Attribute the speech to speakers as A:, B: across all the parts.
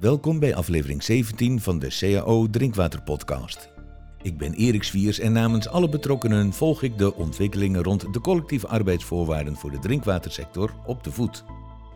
A: Welkom bij aflevering 17 van de CAO Drinkwater Podcast. Ik ben Erik Swiers en namens alle betrokkenen volg ik de ontwikkelingen rond de collectieve arbeidsvoorwaarden voor de drinkwatersector op de voet.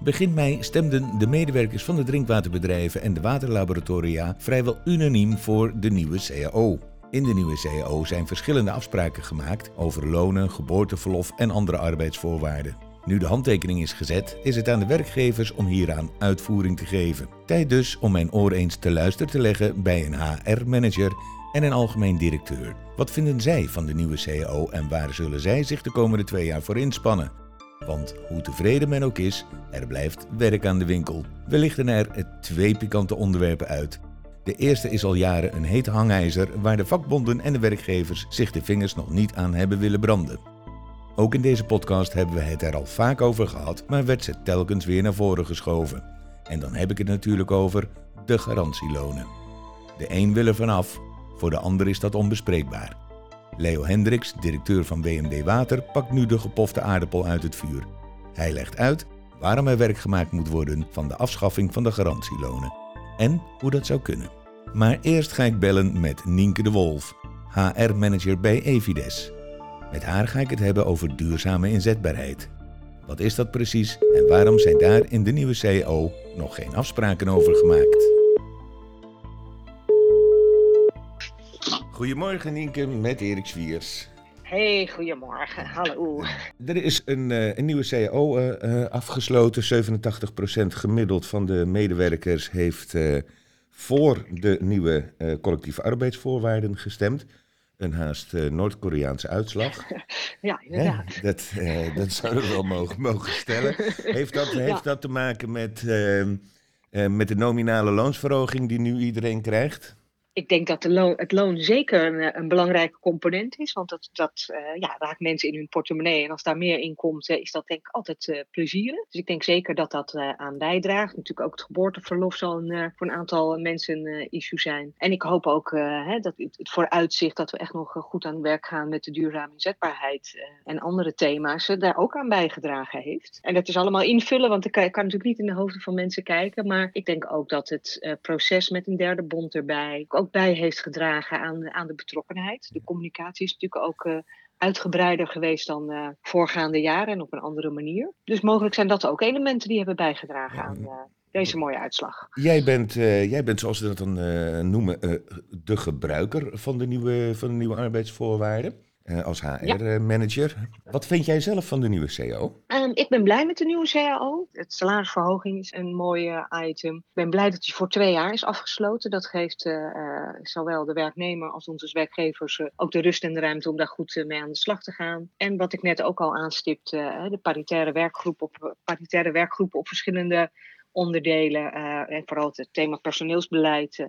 A: Begin mei stemden de medewerkers van de drinkwaterbedrijven en de waterlaboratoria vrijwel unaniem voor de nieuwe CAO. In de nieuwe CAO zijn verschillende afspraken gemaakt over lonen, geboorteverlof en andere arbeidsvoorwaarden. Nu de handtekening is gezet, is het aan de werkgevers om hieraan uitvoering te geven. Tijd dus om mijn oor eens te luisteren te leggen bij een HR-manager en een algemeen directeur. Wat vinden zij van de nieuwe CAO en waar zullen zij zich de komende twee jaar voor inspannen? Want hoe tevreden men ook is, er blijft werk aan de winkel. We lichten er twee pikante onderwerpen uit. De eerste is al jaren een heet hangijzer waar de vakbonden en de werkgevers zich de vingers nog niet aan hebben willen branden. Ook in deze podcast hebben we het er al vaak over gehad, maar werd ze telkens weer naar voren geschoven. En dan heb ik het natuurlijk over de garantielonen. De een wil er vanaf, voor de ander is dat onbespreekbaar. Leo Hendricks, directeur van WMD Water, pakt nu de gepofte aardappel uit het vuur. Hij legt uit waarom er werk gemaakt moet worden van de afschaffing van de garantielonen en hoe dat zou kunnen. Maar eerst ga ik bellen met Nienke de Wolf, HR-manager bij Evides. Met haar ga ik het hebben over duurzame inzetbaarheid. Wat is dat precies en waarom zijn daar in de nieuwe CEO nog geen afspraken over gemaakt? Goedemorgen Nienke met Erik Zwiers.
B: Hey, goedemorgen. Hallo.
A: Er is een, uh, een nieuwe CAO uh, uh, afgesloten. 87% gemiddeld van de medewerkers heeft voor de nieuwe collectieve arbeidsvoorwaarden gestemd. Een haast Noord-Koreaanse uitslag.
B: ja, inderdaad.
A: Hè? Dat, dat zouden we wel mogen, mogen stellen. Heeft dat, heeft ja. dat te maken met, met de nominale loonsverhoging die nu iedereen krijgt?
B: Ik denk dat de loon, het loon zeker een, eh, een, belangrijke component is. Want dat, dat uh, ja, raakt mensen in hun portemonnee. En als daar meer in komt, uh, is dat denk ik altijd uh, plezierig. Dus ik denk zeker dat dat aan bijdraagt. Natuurlijk ook het geboorteverlof zal een, voor een aantal mensen een issue zijn. En ik hoop ook hè, dat het, het vooruitzicht dat we echt nog goed aan het werk gaan met de duurzame inzetbaarheid en andere thema's daar ook aan bijgedragen heeft. En dat is allemaal invullen, want ik kan, ik kan natuurlijk niet in de hoofden van mensen kijken. Maar ik denk ook dat het proces met een derde bond erbij ook bij heeft gedragen aan, aan de betrokkenheid. De communicatie is natuurlijk ook uh, uitgebreider geweest dan uh, voorgaande jaren en op een andere manier. Dus mogelijk zijn dat ook elementen die hebben bijgedragen aan uh, deze mooie uitslag.
A: Jij bent, jij bent zoals ze dat dan noemen, de gebruiker van de nieuwe, van de nieuwe arbeidsvoorwaarden als HR-manager. Ja. Wat vind jij zelf van de nieuwe CAO?
B: Um, ik ben blij met de nieuwe CAO. Het salarisverhoging is een mooi item. Ik ben blij dat die voor twee jaar is afgesloten. Dat geeft uh, uh, zowel de werknemer als onze werkgevers ook de rust en de ruimte om daar goed mee aan de slag te gaan. En wat ik net ook al aanstipte, de paritaire werkgroep op, paritaire werkgroepen op verschillende onderdelen. en vooral het thema personeelsbeleid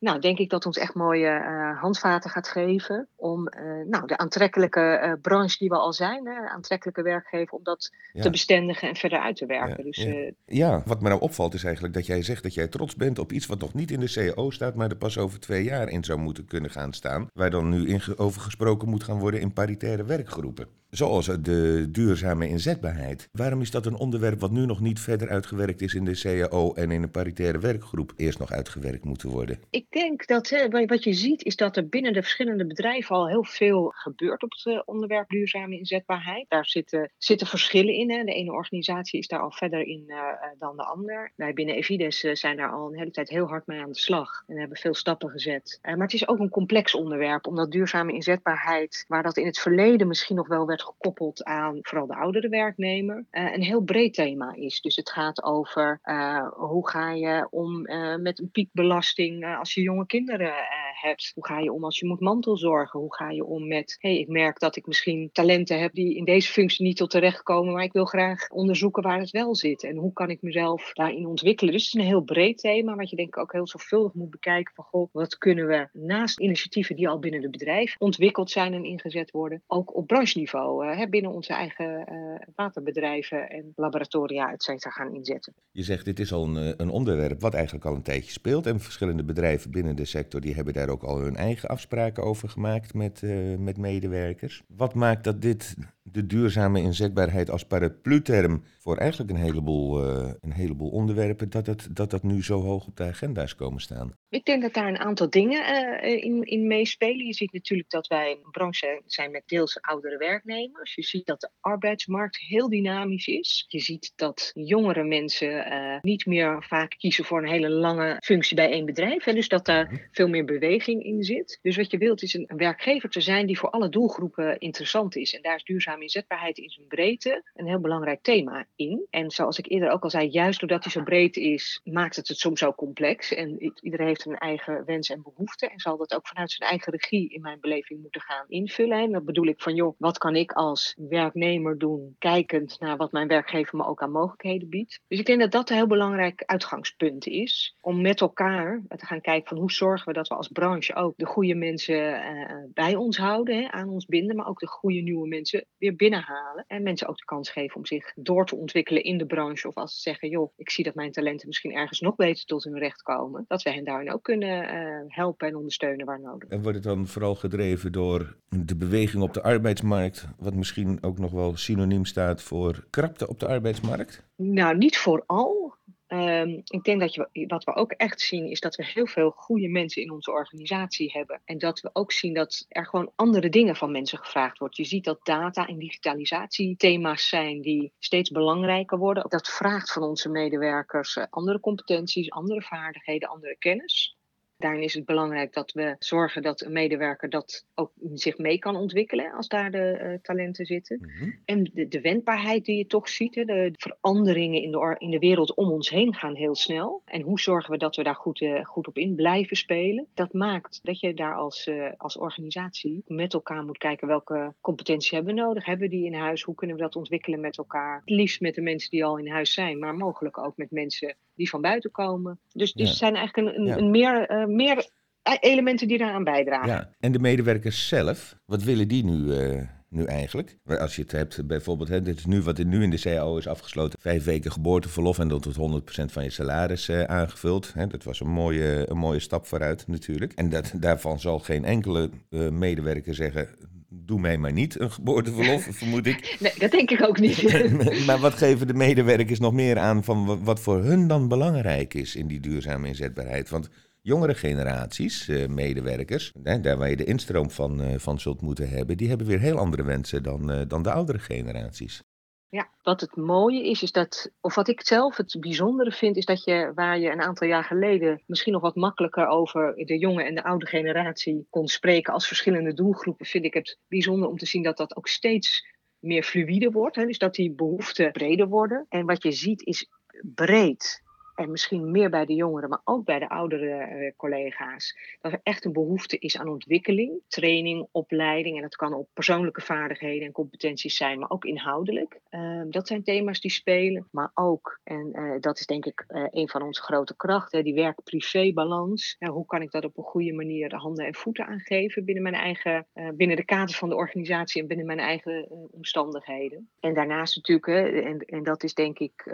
B: nou, denk ik dat ons echt mooie uh, handvaten gaat geven om uh, nou, de aantrekkelijke uh, branche die we al zijn, hè, aantrekkelijke werkgever, om dat ja. te bestendigen en verder uit te werken.
A: Ja,
B: dus,
A: ja. ja, wat me nou opvalt is eigenlijk dat jij zegt dat jij trots bent op iets wat nog niet in de CAO staat, maar er pas over twee jaar in zou moeten kunnen gaan staan, waar dan nu in, over gesproken moet gaan worden in paritaire werkgroepen. Zoals de duurzame inzetbaarheid. Waarom is dat een onderwerp wat nu nog niet verder uitgewerkt is in de CAO en in een paritaire werkgroep eerst nog uitgewerkt moeten worden?
B: Ik denk dat hè, wat je ziet is dat er binnen de verschillende bedrijven al heel veel gebeurt op het onderwerp duurzame inzetbaarheid. Daar zitten, zitten verschillen in. Hè. De ene organisatie is daar al verder in uh, dan de ander. Wij binnen Evides zijn daar al een hele tijd heel hard mee aan de slag en hebben veel stappen gezet. Maar het is ook een complex onderwerp, omdat duurzame inzetbaarheid, waar dat in het verleden misschien nog wel werd gekoppeld aan vooral de oudere werknemer, uh, een heel breed thema is. Dus het gaat over uh, hoe ga je om uh, met een piekbelasting als je jonge kinderen hebt? Hoe ga je om als je moet mantelzorgen? Hoe ga je om met, hey, ik merk dat ik misschien talenten heb die in deze functie niet tot terecht komen, maar ik wil graag onderzoeken waar het wel zit. En hoe kan ik mezelf daarin ontwikkelen? Dus het is een heel breed thema, wat je denk ik ook heel zorgvuldig moet bekijken van, goh, wat kunnen we naast initiatieven die al binnen het bedrijf ontwikkeld zijn en ingezet worden, ook op brancheniveau uh, binnen onze eigen uh, waterbedrijven en laboratoria, et cetera, gaan inzetten.
A: Je zegt, dit is al een, een, onderwerp wat eigenlijk al een tijdje speelt. En verschillende bedrijven binnen de sector die hebben daar ook al hun eigen afspraken over gemaakt met, uh, met medewerkers. Wat maakt dat dit
C: de duurzame inzetbaarheid als paraplu-term voor eigenlijk een heleboel, uh, een heleboel onderwerpen, dat, het, dat dat nu zo hoog op de agenda is komen staan?
B: Ik denk dat daar een aantal dingen uh, in, in meespelen. Je ziet natuurlijk dat wij een branche zijn met deels oudere werknemers. Je ziet dat de arbeidsmarkt heel dynamisch is. Je ziet dat jongere mensen uh, niet meer vaak kiezen voor een hele lange functie bij één bedrijf. Hè, dus dat daar mhm. veel meer beweging in zit. Dus wat je wilt is een, werkgever te zijn die voor alle doelgroepen interessant is. En daar is inzetbaarheid in zijn breedte een heel belangrijk thema in. En zoals ik eerder ook al zei, juist doordat hij zo breed is, maakt het het soms zo complex. En iedereen heeft een eigen wens en behoefte. En zal dat ook vanuit zijn eigen regie in mijn beleving moeten gaan invullen. En dat bedoel ik van, joh, wat kan ik als werknemer doen, kijkend naar wat mijn werkgever me ook aan mogelijkheden biedt. Dus ik denk dat dat een heel belangrijk uitgangspunt is. Om met elkaar te gaan kijken van hoe zorgen we dat we als branche ook de goede mensen uh, bij ons houden, hè, aan ons binden, maar ook de goede nieuwe mensen weer binnenhalen. En mensen ook de kans geven om zich door te ontwikkelen in de branche. Of als ze zeggen, joh, ik zie dat mijn talenten misschien ergens nog beter tot hun recht komen. Dat we hen daarin ook kunnen uh, helpen en ondersteunen waar nodig.
C: En wordt het dan vooral gedreven door de beweging op de arbeidsmarkt, wat misschien ook nog wel synoniem staat voor krapte op de arbeidsmarkt?
B: Nou, niet vooral. Um, ik denk dat je, wat we ook echt zien is dat we heel veel goede mensen in onze organisatie hebben. En dat we ook zien dat er gewoon andere dingen van mensen gevraagd wordt. Je ziet dat data en digitalisatie thema's zijn die steeds belangrijker worden. Dat vraagt van onze medewerkers eh, andere competenties, andere vaardigheden, andere kennis. Daarin is het belangrijk dat we zorgen dat een medewerker dat ook zich mee kan ontwikkelen als daar de uh, talenten zitten. Mhm. En de, de, wendbaarheid die je toch ziet, hè, de veranderingen in de, in de wereld om ons heen gaan heel snel. En hoe zorgen we dat we daar goed, uh, goed op in blijven spelen? Dat maakt dat je daar als, uh, als organisatie met elkaar moet kijken welke competenties hebben we nodig. Hebben we die in huis? Hoe kunnen we dat ontwikkelen met elkaar? Het liefst met de mensen die al in huis zijn, maar mogelijk ook met mensen die van buiten komen. Dus, dus ja. zijn eigenlijk een, een, een meer meer elementen die daaraan bijdragen. Ja,
C: en de medewerkers zelf, wat willen die nu, uh, nu eigenlijk? Als je het hebt bijvoorbeeld, hè, dit is nu wat nu in de CAO is afgesloten, vijf weken geboorteverlof en dan tot 100% van je salaris uh, aangevuld. Hè, dat was een mooie, een mooie stap vooruit natuurlijk. En dat, daarvan zal geen enkele uh, medewerker zeggen, doe mij maar niet een geboorteverlof, vermoed ik.
B: Nee, dat denk ik ook niet.
C: maar wat geven de medewerkers nog meer aan van wat voor hun dan belangrijk is in die duurzame inzetbaarheid? Want jongere generaties, uh, medewerkers, hè, daar waar je de instroom van, uh, van zult moeten hebben, die hebben weer heel andere wensen dan, uh, dan de oudere generaties.
B: Ja, wat het mooie is, is dat, of wat ik zelf het bijzondere vind, is dat je waar je een aantal jaar geleden misschien nog wat makkelijker over de jonge en de oude generatie kon spreken als verschillende doelgroepen, vind ik het bijzonder om te zien dat dat ook steeds meer fluïde wordt. Hè? Dus dat die behoeften breder worden. En wat je ziet is breed en misschien meer bij de jongeren, maar ook bij de oudere uh, collega's, dat er echt een behoefte is aan ontwikkeling, training, opleiding. En dat kan op persoonlijke vaardigheden en competenties zijn, maar ook inhoudelijk. Uh, dat zijn thema's die spelen, maar ook, en uh, dat is denk ik een van onze grote krachten, die werk-privé-balans. hoe kan ik dat op een goede manier de handen en voeten aangeven binnen mijn eigen, binnen de kaders van de organisatie en binnen mijn eigen omstandigheden. En daarnaast natuurlijk, en, en dat is denk ik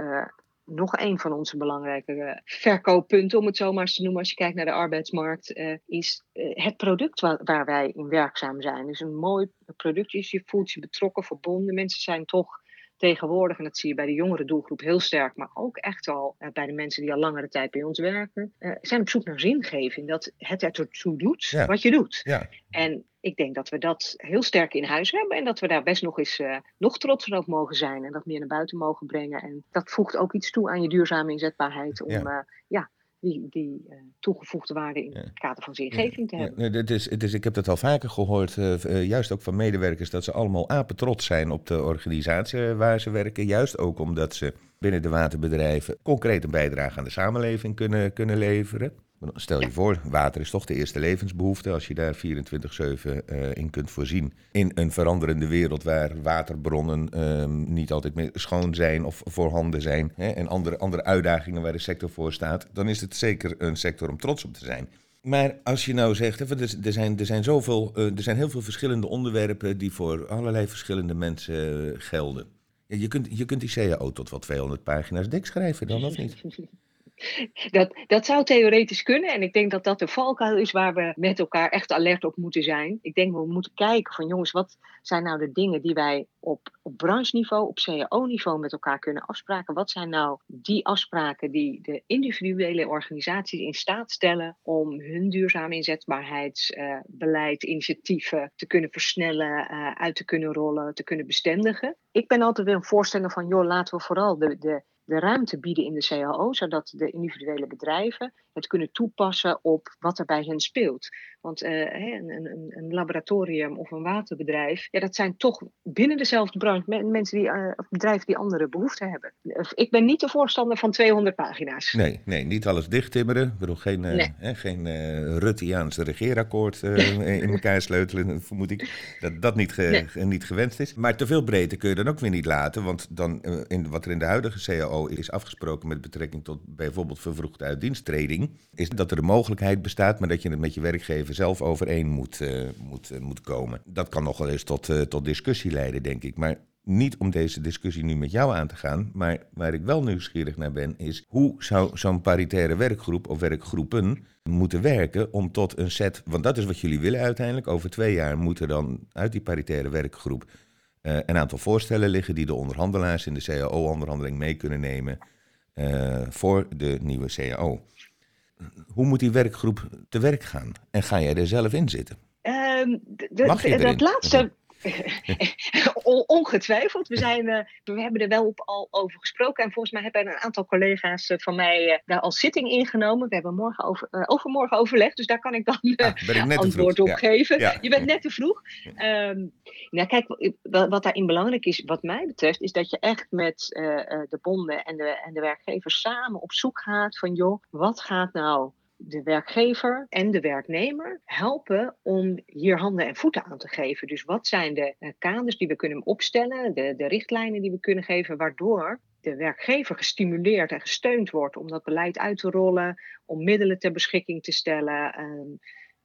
B: nog een van onze belangrijke eh, verkooppunten, om het zo maar eens te noemen, als je kijkt naar de arbeidsmarkt, uh, is uh, het product waar, wij in werkzaam zijn. Dus een mooi product is, je voelt je betrokken, verbonden. Mensen zijn toch tegenwoordig, en dat zie je bij de jongere doelgroep heel sterk, maar ook echt al uh, bij de mensen die al langere tijd bij ons werken, zijn op zoek naar zingeving. Dat het ertoe doet ja. wat je doet. Ja. En ik denk dat we dat heel sterk in huis hebben en dat we daar best nog eens uh, nog trotser op mogen zijn en dat meer naar buiten mogen brengen. En dat voegt ook iets toe aan je duurzame inzetbaarheid om ja, uh, ja die, die uh, toegevoegde waarde in het kader van zingeving te hebben.
C: Ja, het is, het is, ik heb dat al vaker gehoord, juist ook van medewerkers, dat ze allemaal apetrots zijn op de organisatie waar ze werken. Juist ook omdat ze binnen de waterbedrijven concreet een bijdrage aan de samenleving kunnen, kunnen leveren. Stel je voor, water is toch de eerste levensbehoefte. Als je daar 24-7 uh, in kunt voorzien. In een veranderende wereld waar waterbronnen uh, niet altijd meer schoon zijn of voorhanden zijn. Hè, en andere, andere uitdagingen waar de sector voor staat. Dan is het zeker een sector om trots op te zijn. Maar als je nou zegt, er zijn, er zijn, zoveel, uh, er zijn heel veel verschillende onderwerpen die voor allerlei verschillende mensen gelden. Ja, je, kunt, je kunt die CAO tot wel 200 pagina's dik schrijven dan, of niet?
B: Dat, dat zou theoretisch kunnen. En ik denk dat dat de valkuil is waar we met elkaar echt alert op moeten zijn. Ik denk we moeten kijken van jongens, wat zijn nou de dingen die wij op, op brancheniveau, op cao-niveau met elkaar kunnen afspraken? Wat zijn nou die afspraken die de individuele organisaties in staat stellen om hun duurzame inzetbaarheidsbeleid, uh, initiatieven te kunnen versnellen, uh, uit te kunnen rollen, te kunnen bestendigen? Ik ben altijd weer een voorstander van, joh, laten we vooral de, de de ruimte bieden in de CAO, zodat de individuele bedrijven het kunnen toepassen op wat er bij hen speelt. Want uh, een, een, een, laboratorium of een waterbedrijf, ja, dat zijn toch binnen dezelfde branche mensen die, uh, bedrijven die andere behoeften hebben. Ik ben niet de voorstander van 200 pagina's.
A: Nee, nee niet alles dichttimmeren. Ik bedoel, geen, uh, nee. hè, geen regeerakkoord in elkaar sleutelen, vermoed ik. Dat dat niet, ge, nee. niet gewenst is. Maar te veel breedte kun je dan ook weer niet laten, want dan, in, wat er in de huidige CAO is afgesproken met betrekking tot bijvoorbeeld vervroegde uitdiensttreding, is dat er de mogelijkheid bestaat, maar dat je het met je werkgever zelf overeen moet, uh, moet, uh, moet komen. Dat kan nog wel eens tot, uh, tot discussie leiden, denk ik. Maar niet om deze discussie nu met jou aan te gaan, maar waar ik wel nieuwsgierig naar ben, is hoe zou zo'n paritaire werkgroep of werkgroepen moeten werken om tot een set, want dat is wat jullie willen uiteindelijk. Over twee jaar moeten dan uit die paritaire werkgroep een aantal voorstellen liggen die de onderhandelaars in de CAO-onderhandeling mee kunnen nemen voor de nieuwe CAO hoe moet die werkgroep te werk gaan? En ga jij er zelf in zitten?
B: Um, Mag je dat laatste. Ongetwijfeld. We, zijn, uh, we hebben er wel op al over gesproken. En volgens mij hebben een aantal collega's uh, van mij uh, daar al zitting ingenomen. We hebben morgen over, overmorgen overleg. Dus daar kan ik dan ah, antwoord op ja. geven. Ja. Je bent net te vroeg. Um, nou, kijk, wat daarin belangrijk is, wat mij betreft, is dat je echt met de bonden en de, en de werkgevers samen op zoek gaat van, joh, wat gaat nou de werkgever en de werknemer helpen om hier handen en voeten aan te geven. Dus wat zijn de uh, kaders die we kunnen opstellen, de, de richtlijnen die we kunnen geven, waardoor de werkgever gestimuleerd en gesteund wordt om dat beleid uit te rollen, om middelen ter beschikking te stellen. Um,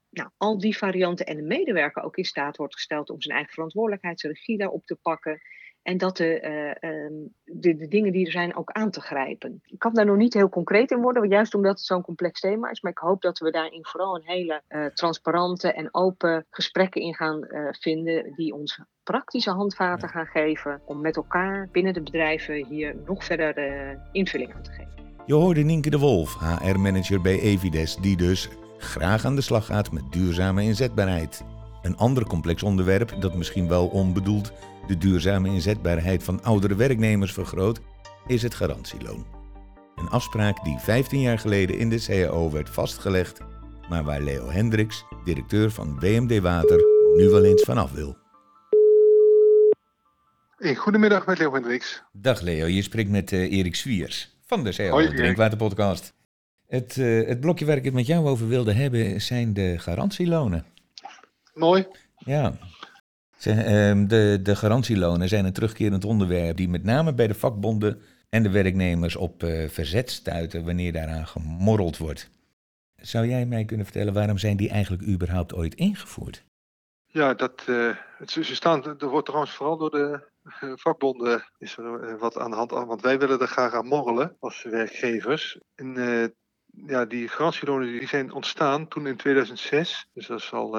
B: nou, al die varianten en de medewerker ook in staat wordt gesteld om zijn eigen verantwoordelijkheid, zijn regie daarop te pakken. En dat de, uh, de, de, dingen die er zijn ook aan te grijpen. Ik kan daar nog niet heel concreet in worden, juist omdat het zo'n complex thema is. Maar ik hoop dat we daarin vooral een hele uh, transparante en open gesprekken in gaan uh, vinden. Die ons praktische handvaten gaan geven. Om met elkaar binnen de bedrijven hier nog verder invulling aan te geven.
A: Je hoorde Nienke de Wolf, HR-manager bij Evides, die dus graag aan de slag gaat met duurzame inzetbaarheid. Een ander complex onderwerp dat misschien wel onbedoeld de duurzame inzetbaarheid van oudere werknemers vergroot, is het garantieloon. Een afspraak die 15 jaar geleden in de CAO werd vastgelegd, maar waar Leo Hendricks, directeur van WMD Water, nu wel eens vanaf wil.
D: Hey, goedemiddag met Leo Hendricks.
A: Dag Leo, je spreekt met uh, Erik Zwiers van de CAO Drinkwaterpodcast. Het, uh, het blokje waar ik het met jou over wilde hebben zijn de garantielonen.
D: Mooi.
A: Ja, Ehm, de, de garantielonen zijn een terugkerend onderwerp die met name bij de vakbonden en de werknemers op uh, verzet stuiten wanneer daaraan gemorreld wordt. Zou jij mij kunnen vertellen waarom zijn die eigenlijk überhaupt ooit ingevoerd?
D: Ja, dat, uh, het, ze staan, er wordt trouwens vooral door de uh, vakbonden is er wat aan de hand, want wij willen er graag aan morrelen als werkgevers. En ja, die garantielonen die zijn ontstaan toen in 2006, dus dat is al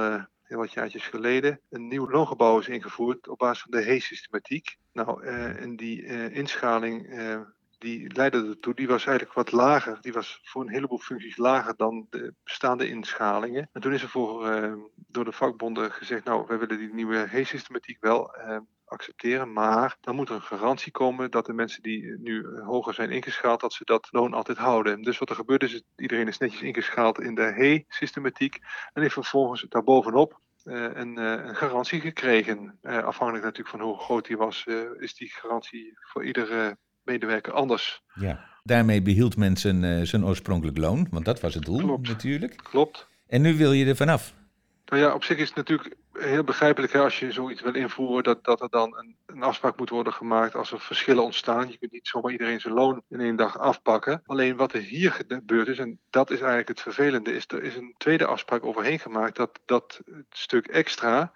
D: wat jaartjes geleden, een nieuw loongebouw is ingevoerd op basis van de HEE-systematiek. Nou, uh, en die uh, inschaling uh, die leidde ertoe, die was eigenlijk wat lager. Die was voor een heleboel functies lager dan de bestaande inschalingen. En toen is er voor, door de vakbonden gezegd, nou, wij willen die nieuwe HEE-systematiek wel accepteren. Maar dan moet er een garantie komen dat de mensen die nu hoger zijn ingeschaald, dat ze dat loon altijd houden. Dus wat er gebeurt is, iedereen is netjes ingeschaald in de HE-systematiek en heeft vervolgens daarbovenop uh, een, uh, een, garantie gekregen. Uh, afhankelijk natuurlijk van hoe groot die was, is die garantie voor iedere medewerker anders.
A: Ja, daarmee behield men zijn, zijn oorspronkelijk loon, want dat was het doel
D: Klopt.
A: natuurlijk.
D: Klopt.
A: En nu wil je er vanaf.
D: Nou ja, op zich is het natuurlijk heel begrijpelijk hè, als je zoiets wil invoeren, dat, dat er dan een, een, afspraak moet worden gemaakt als er verschillen ontstaan. Je kunt niet zomaar iedereen zijn loon in één dag afpakken. Alleen wat er hier gebeurd is, en dat is eigenlijk het vervelende, is er is een tweede afspraak overheen gemaakt dat dat stuk extra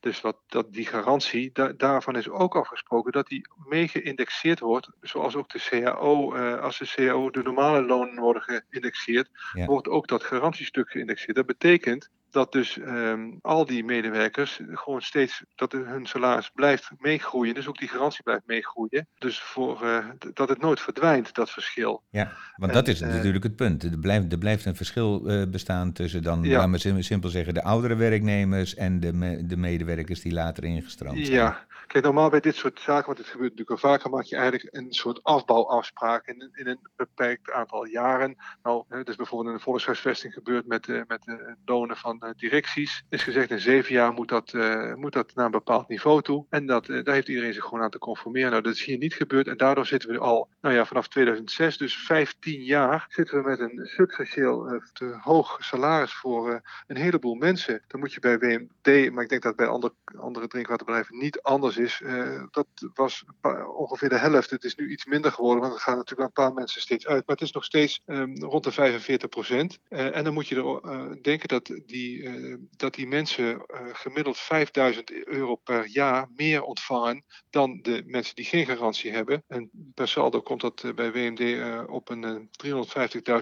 D: Dus wat, dat, die garantie, daarvan is ook afgesproken dat die mee geïndexeerd wordt, zoals ook de CAO, uh, als de CAO de normale lonen worden geïndexeerd, wordt ook dat garantiestuk geïndexeerd. Dat betekent dat dus um, al die medewerkers gewoon steeds dat hun salaris blijft meegroeien. Dus ook die garantie blijft meegroeien. Dus voor, uh, dat het nooit verdwijnt, dat verschil.
A: Ja, want dat is uh, natuurlijk het punt. Er blijft, er blijft een verschil uh, bestaan tussen dan, ja. laten we simpel zeggen, de oudere werknemers en de, me, de medewerkers die later ingestroomd zijn.
D: Ja, kijk, normaal bij dit soort zaken, want het gebeurt natuurlijk al vaker, maak je eigenlijk een soort afbouwafspraak in, in een beperkt aantal jaren. Nou, dus bijvoorbeeld in de volkshuisvesting gebeurt met, met de lonen van directies. Is gezegd in zeven jaar moet dat, uh, moet dat naar een bepaald niveau toe. En dat, uh, daar heeft iedereen zich gewoon aan te conformeren. Nou, dat is hier niet gebeurd. En daardoor zitten we al, nou ja, vanaf 2006, dus 15 jaar, zitten we met een substantieel te hoog salaris voor een heleboel mensen. Dan moet je bij WMD, maar ik denk dat bij andere, andere drinkwaterbedrijven niet anders is. dat was ongeveer de helft. Het is nu iets minder geworden, want er gaan natuurlijk een paar mensen steeds uit. Maar het is nog steeds um, rond de 45 procent. en dan moet je er denken dat die uh, dat die mensen uh, gemiddeld 5000 euro per jaar meer ontvangen dan de mensen die geen garantie hebben. En per saldo komt dat uh, bij WMD op een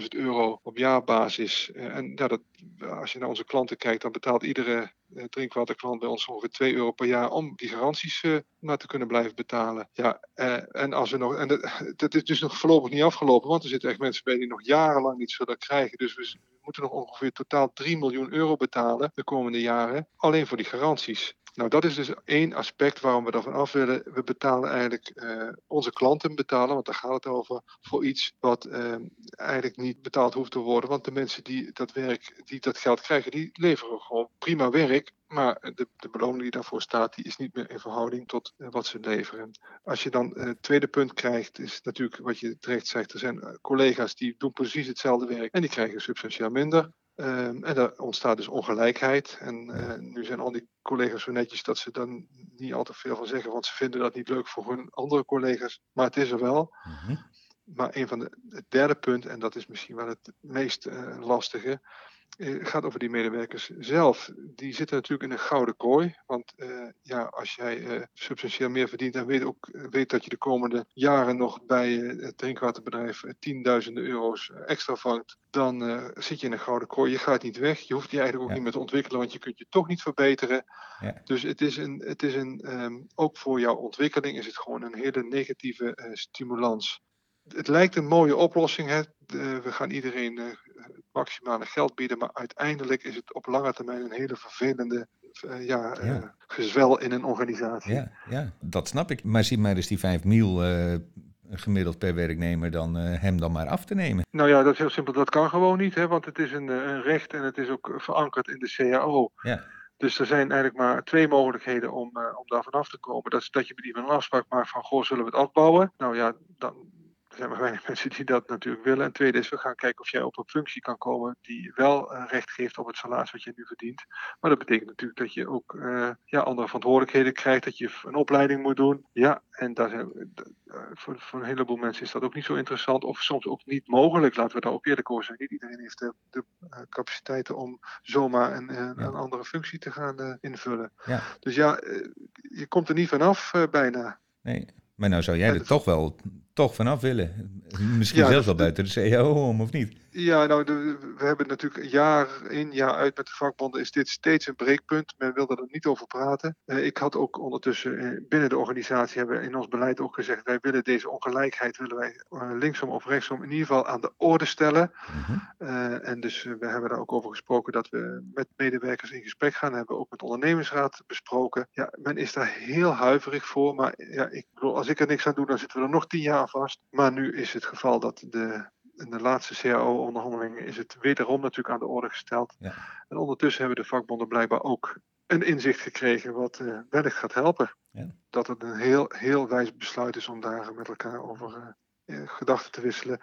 D: 350.000 euro op jaarbasis. en ja, dat, als je naar onze klanten kijkt, dan betaalt iedere drinkwaterklant bij ons ongeveer 2 euro per jaar om die garanties maar te kunnen blijven betalen. Ja, en als we nog, en dat, dat is dus nog voorlopig niet afgelopen, want er zitten echt mensen bij die nog jarenlang niet zullen krijgen. Dus we moeten nog ongeveer totaal 3 miljoen euro betalen de komende jaren, alleen voor die garanties. Nou, dat is dus één aspect waarom we daarvan af willen. We betalen eigenlijk, uh, onze klanten betalen, want daar gaat het over, voor iets wat uh, eigenlijk niet betaald hoeft te worden. Want de mensen die dat werk, die dat geld krijgen, die leveren gewoon prima werk. Maar de, de beloning die daarvoor staat, die is niet meer in verhouding tot uh, wat ze leveren. Als je dan het tweede punt krijgt, is natuurlijk wat je terecht zegt. Er zijn collega's die doen precies hetzelfde werk en die krijgen substantieel minder. Um, en daar ontstaat dus ongelijkheid. En uh, nu zijn al die collega's zo netjes dat ze dan niet al te veel van zeggen, want ze vinden dat niet leuk voor hun andere collega's. Maar het is er wel. Mm -hmm. Maar een van de, het derde punt, en dat is misschien wel het meest uh, lastige, gaat over die medewerkers zelf. Die zitten natuurlijk in een gouden kooi. Want uh, ja, als jij substantieel meer verdient en weet, ook, weet dat je de komende jaren nog bij het drinkwaterbedrijf tienduizenden euro's extra vangt, dan zit je in een gouden kooi. Je gaat niet weg. Je hoeft je eigenlijk ook ja. niet meer te ontwikkelen, want je kunt je toch niet verbeteren. Ja. Dus het is, een, het is een, um, ook voor jouw ontwikkeling is het gewoon een hele negatieve stimulans het lijkt een mooie oplossing. Hè? We gaan iedereen maximale geld bieden, maar uiteindelijk is het op lange termijn een hele vervelende uh, ja, ja. Uh, gezwel in een organisatie.
A: Ja, ja, dat snap ik. Maar zie maar eens die 5 mil gemiddeld per werknemer dan hem dan maar af te nemen.
D: Nou ja, dat is heel simpel. Dat kan gewoon niet, hè? want het is een, een recht en het is ook verankerd in de CAO. Ja. Dus er zijn eigenlijk maar twee mogelijkheden om, uh, om daar vanaf te komen. Dat is dat je met iemand een afspraak maakt van, goh, zullen we het afbouwen? Nou ja, dan, zijn maar weinig mensen die dat natuurlijk willen. En tweede is, we gaan kijken of jij op een functie kan komen die wel uh, recht geeft op het salaris wat je nu verdient. Maar dat betekent natuurlijk dat je ook uh, ja, andere verantwoordelijkheden krijgt, dat je een opleiding moet doen. Ja, en daar zijn, uh, voor, voor, een heleboel mensen is dat ook niet zo interessant of soms ook niet mogelijk. Laten we daar ook eerlijk over zijn. Niet iedereen heeft de, de capaciteiten om zomaar een, een, ja. een andere functie te gaan invullen. Ja. Dus ja, je komt er niet vanaf bijna.
A: Nee, maar nou zou jij er toch wel toch vanaf willen. Misschien ja, zelfs wel buiten de CAO om, of niet?
D: Ja, nou, de, we hebben natuurlijk jaar in, jaar uit met de vakbonden is dit steeds een breekpunt. Men wilde er niet over praten. Uh, ik had ook ondertussen uh, binnen de organisatie hebben we in ons beleid ook gezegd, wij willen deze ongelijkheid, willen wij uh, linksom of rechtsom in ieder geval aan de orde stellen. -hmm. en dus we hebben daar ook over gesproken dat we met medewerkers in gesprek gaan. hebben we ook met de ondernemingsraad besproken. Ja, men is daar heel huiverig voor, maar ja, ik bedoel, als ik er niks aan doe, dan zitten we er nog tien jaar vast. Maar nu is het geval dat de, in de laatste CAO-onderhandelingen is het wederom natuurlijk aan de orde gesteld. Ja. En ondertussen hebben de vakbonden blijkbaar ook een inzicht gekregen wat uh, wellicht gaat helpen. Ja. Dat het een heel, heel wijs besluit is om daar met elkaar over uh, gedachten te wisselen.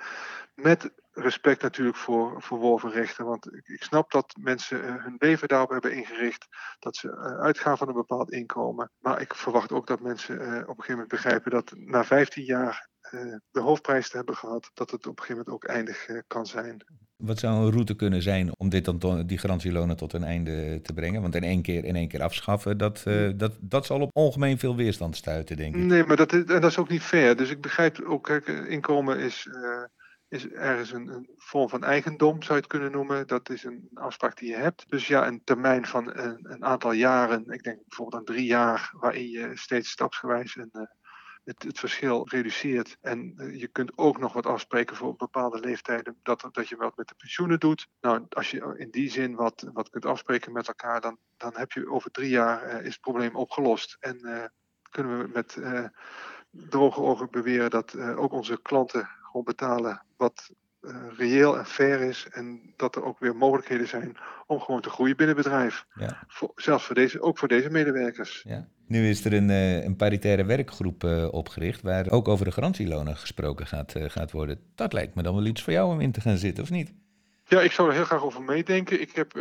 D: Met respect natuurlijk voor verworven rechten. Want ik, ik snap dat mensen uh, hun leven daarop hebben ingericht. Dat ze uh, uitgaan van een bepaald inkomen. Maar ik verwacht ook dat mensen uh, op een gegeven moment begrijpen dat na 15 jaar de hoofdprijs te hebben gehad, dat het op een gegeven moment ook eindig kan zijn.
A: wat zou een route kunnen zijn om dit dan die garantielonen tot een einde te brengen? Want in één keer, in één keer afschaffen, dat, uh, dat, dat zal op ongemeen veel weerstand stuiten, denk ik.
D: Nee, maar dat is, en dat is ook niet fair. Dus ik begrijp ook, kijk, inkomen is, uh, is ergens een, een, vorm van eigendom, zou je het kunnen noemen. Dat is een afspraak die je hebt. Dus ja, een termijn van een, een aantal jaren, ik denk bijvoorbeeld aan drie jaar, waarin je steeds stapsgewijs een, uh, het, het, verschil reduceert. En uh, je kunt ook nog wat afspreken voor bepaalde leeftijden dat, dat je wat met de pensioenen doet. Nou, als je in die zin wat, wat kunt afspreken met elkaar, dan, dan heb je over drie jaar uh, is het probleem opgelost. En kunnen we met droge ogen beweren dat ook onze klanten gewoon betalen wat uh, reëel en fair is. En dat er ook weer mogelijkheden zijn om gewoon te groeien binnen het bedrijf. Ja. Voor, zelfs voor deze, ook voor deze medewerkers.
A: Ja. Nu is er een, uh, een paritaire werkgroep uh, opgericht waar ook over de garantielonen gesproken gaat, gaat worden. Dat lijkt me dan wel iets voor jou om in te gaan zitten, of niet?
D: Ja, ik zou er heel graag over meedenken. Ik heb,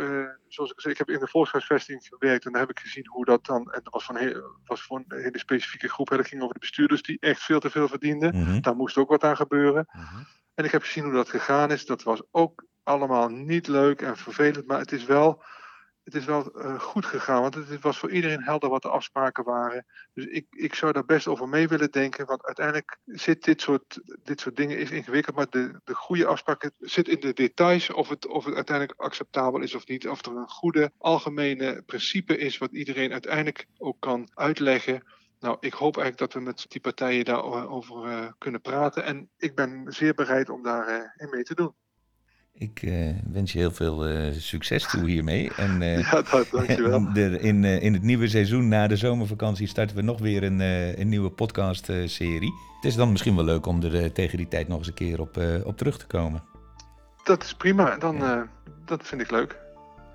D: zoals ik zei, ik heb in de volkshuisvesting gewerkt en daar heb ik gezien hoe dat dan. En dat was van heel, was voor een hele specifieke groep. Hè, dat ging over de bestuurders die echt veel te veel verdienden. Mm -hmm. Daar moest ook wat aan gebeuren. Mm -hmm. En ik heb gezien hoe dat gegaan is. Dat was ook allemaal niet leuk en vervelend, maar het is wel, het is wel uh, goed gegaan. Want het was voor iedereen helder wat de afspraken waren. Dus ik, ik zou daar best over mee willen denken. Want uiteindelijk zit dit soort, dit soort dingen is ingewikkeld. Maar de, de goede afspraak zit in de details. Of het, of het uiteindelijk acceptabel is of niet. Of er een goede algemene principe is wat iedereen uiteindelijk ook kan uitleggen. Nou, ik hoop eigenlijk dat we met die partijen daarover uh, kunnen praten. En ik ben zeer bereid om daarin uh, mee te doen.
A: Ik uh, wens je heel veel succes toe hiermee. En,
D: ja, dat, dankjewel.
A: De, in, in het nieuwe seizoen na de zomervakantie starten we nog weer een, een nieuwe podcast-serie. Het is dan misschien wel leuk om er tegen die tijd nog eens een keer op, op terug te komen.
D: Dat is prima. Dan, ja. dat vind ik leuk.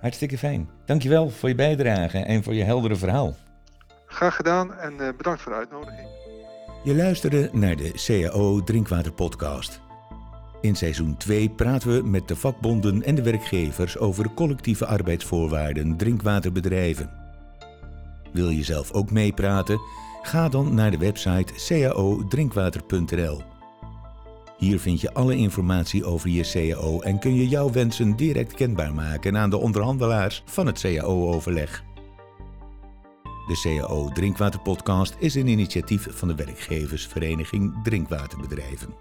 A: Hartstikke fijn. Dankjewel voor je bijdrage en voor je heldere verhaal.
D: Graag gedaan en uh, bedankt voor de uitnodiging.
A: Je luisterde naar de CAO Drinkwater Podcast. In seizoen 2 praten we met de vakbonden en de werkgevers over collectieve arbeidsvoorwaarden drinkwaterbedrijven. Wil je zelf ook meepraten? Ga dan naar de website caodrinkwater.nl. Hier vind je alle informatie over je CAO en kun je jouw wensen direct kenbaar maken aan de onderhandelaars van het CAO-overleg. De CAO Drinkwater Podcast is een initiatief van de werkgeversvereniging Drinkwaterbedrijven.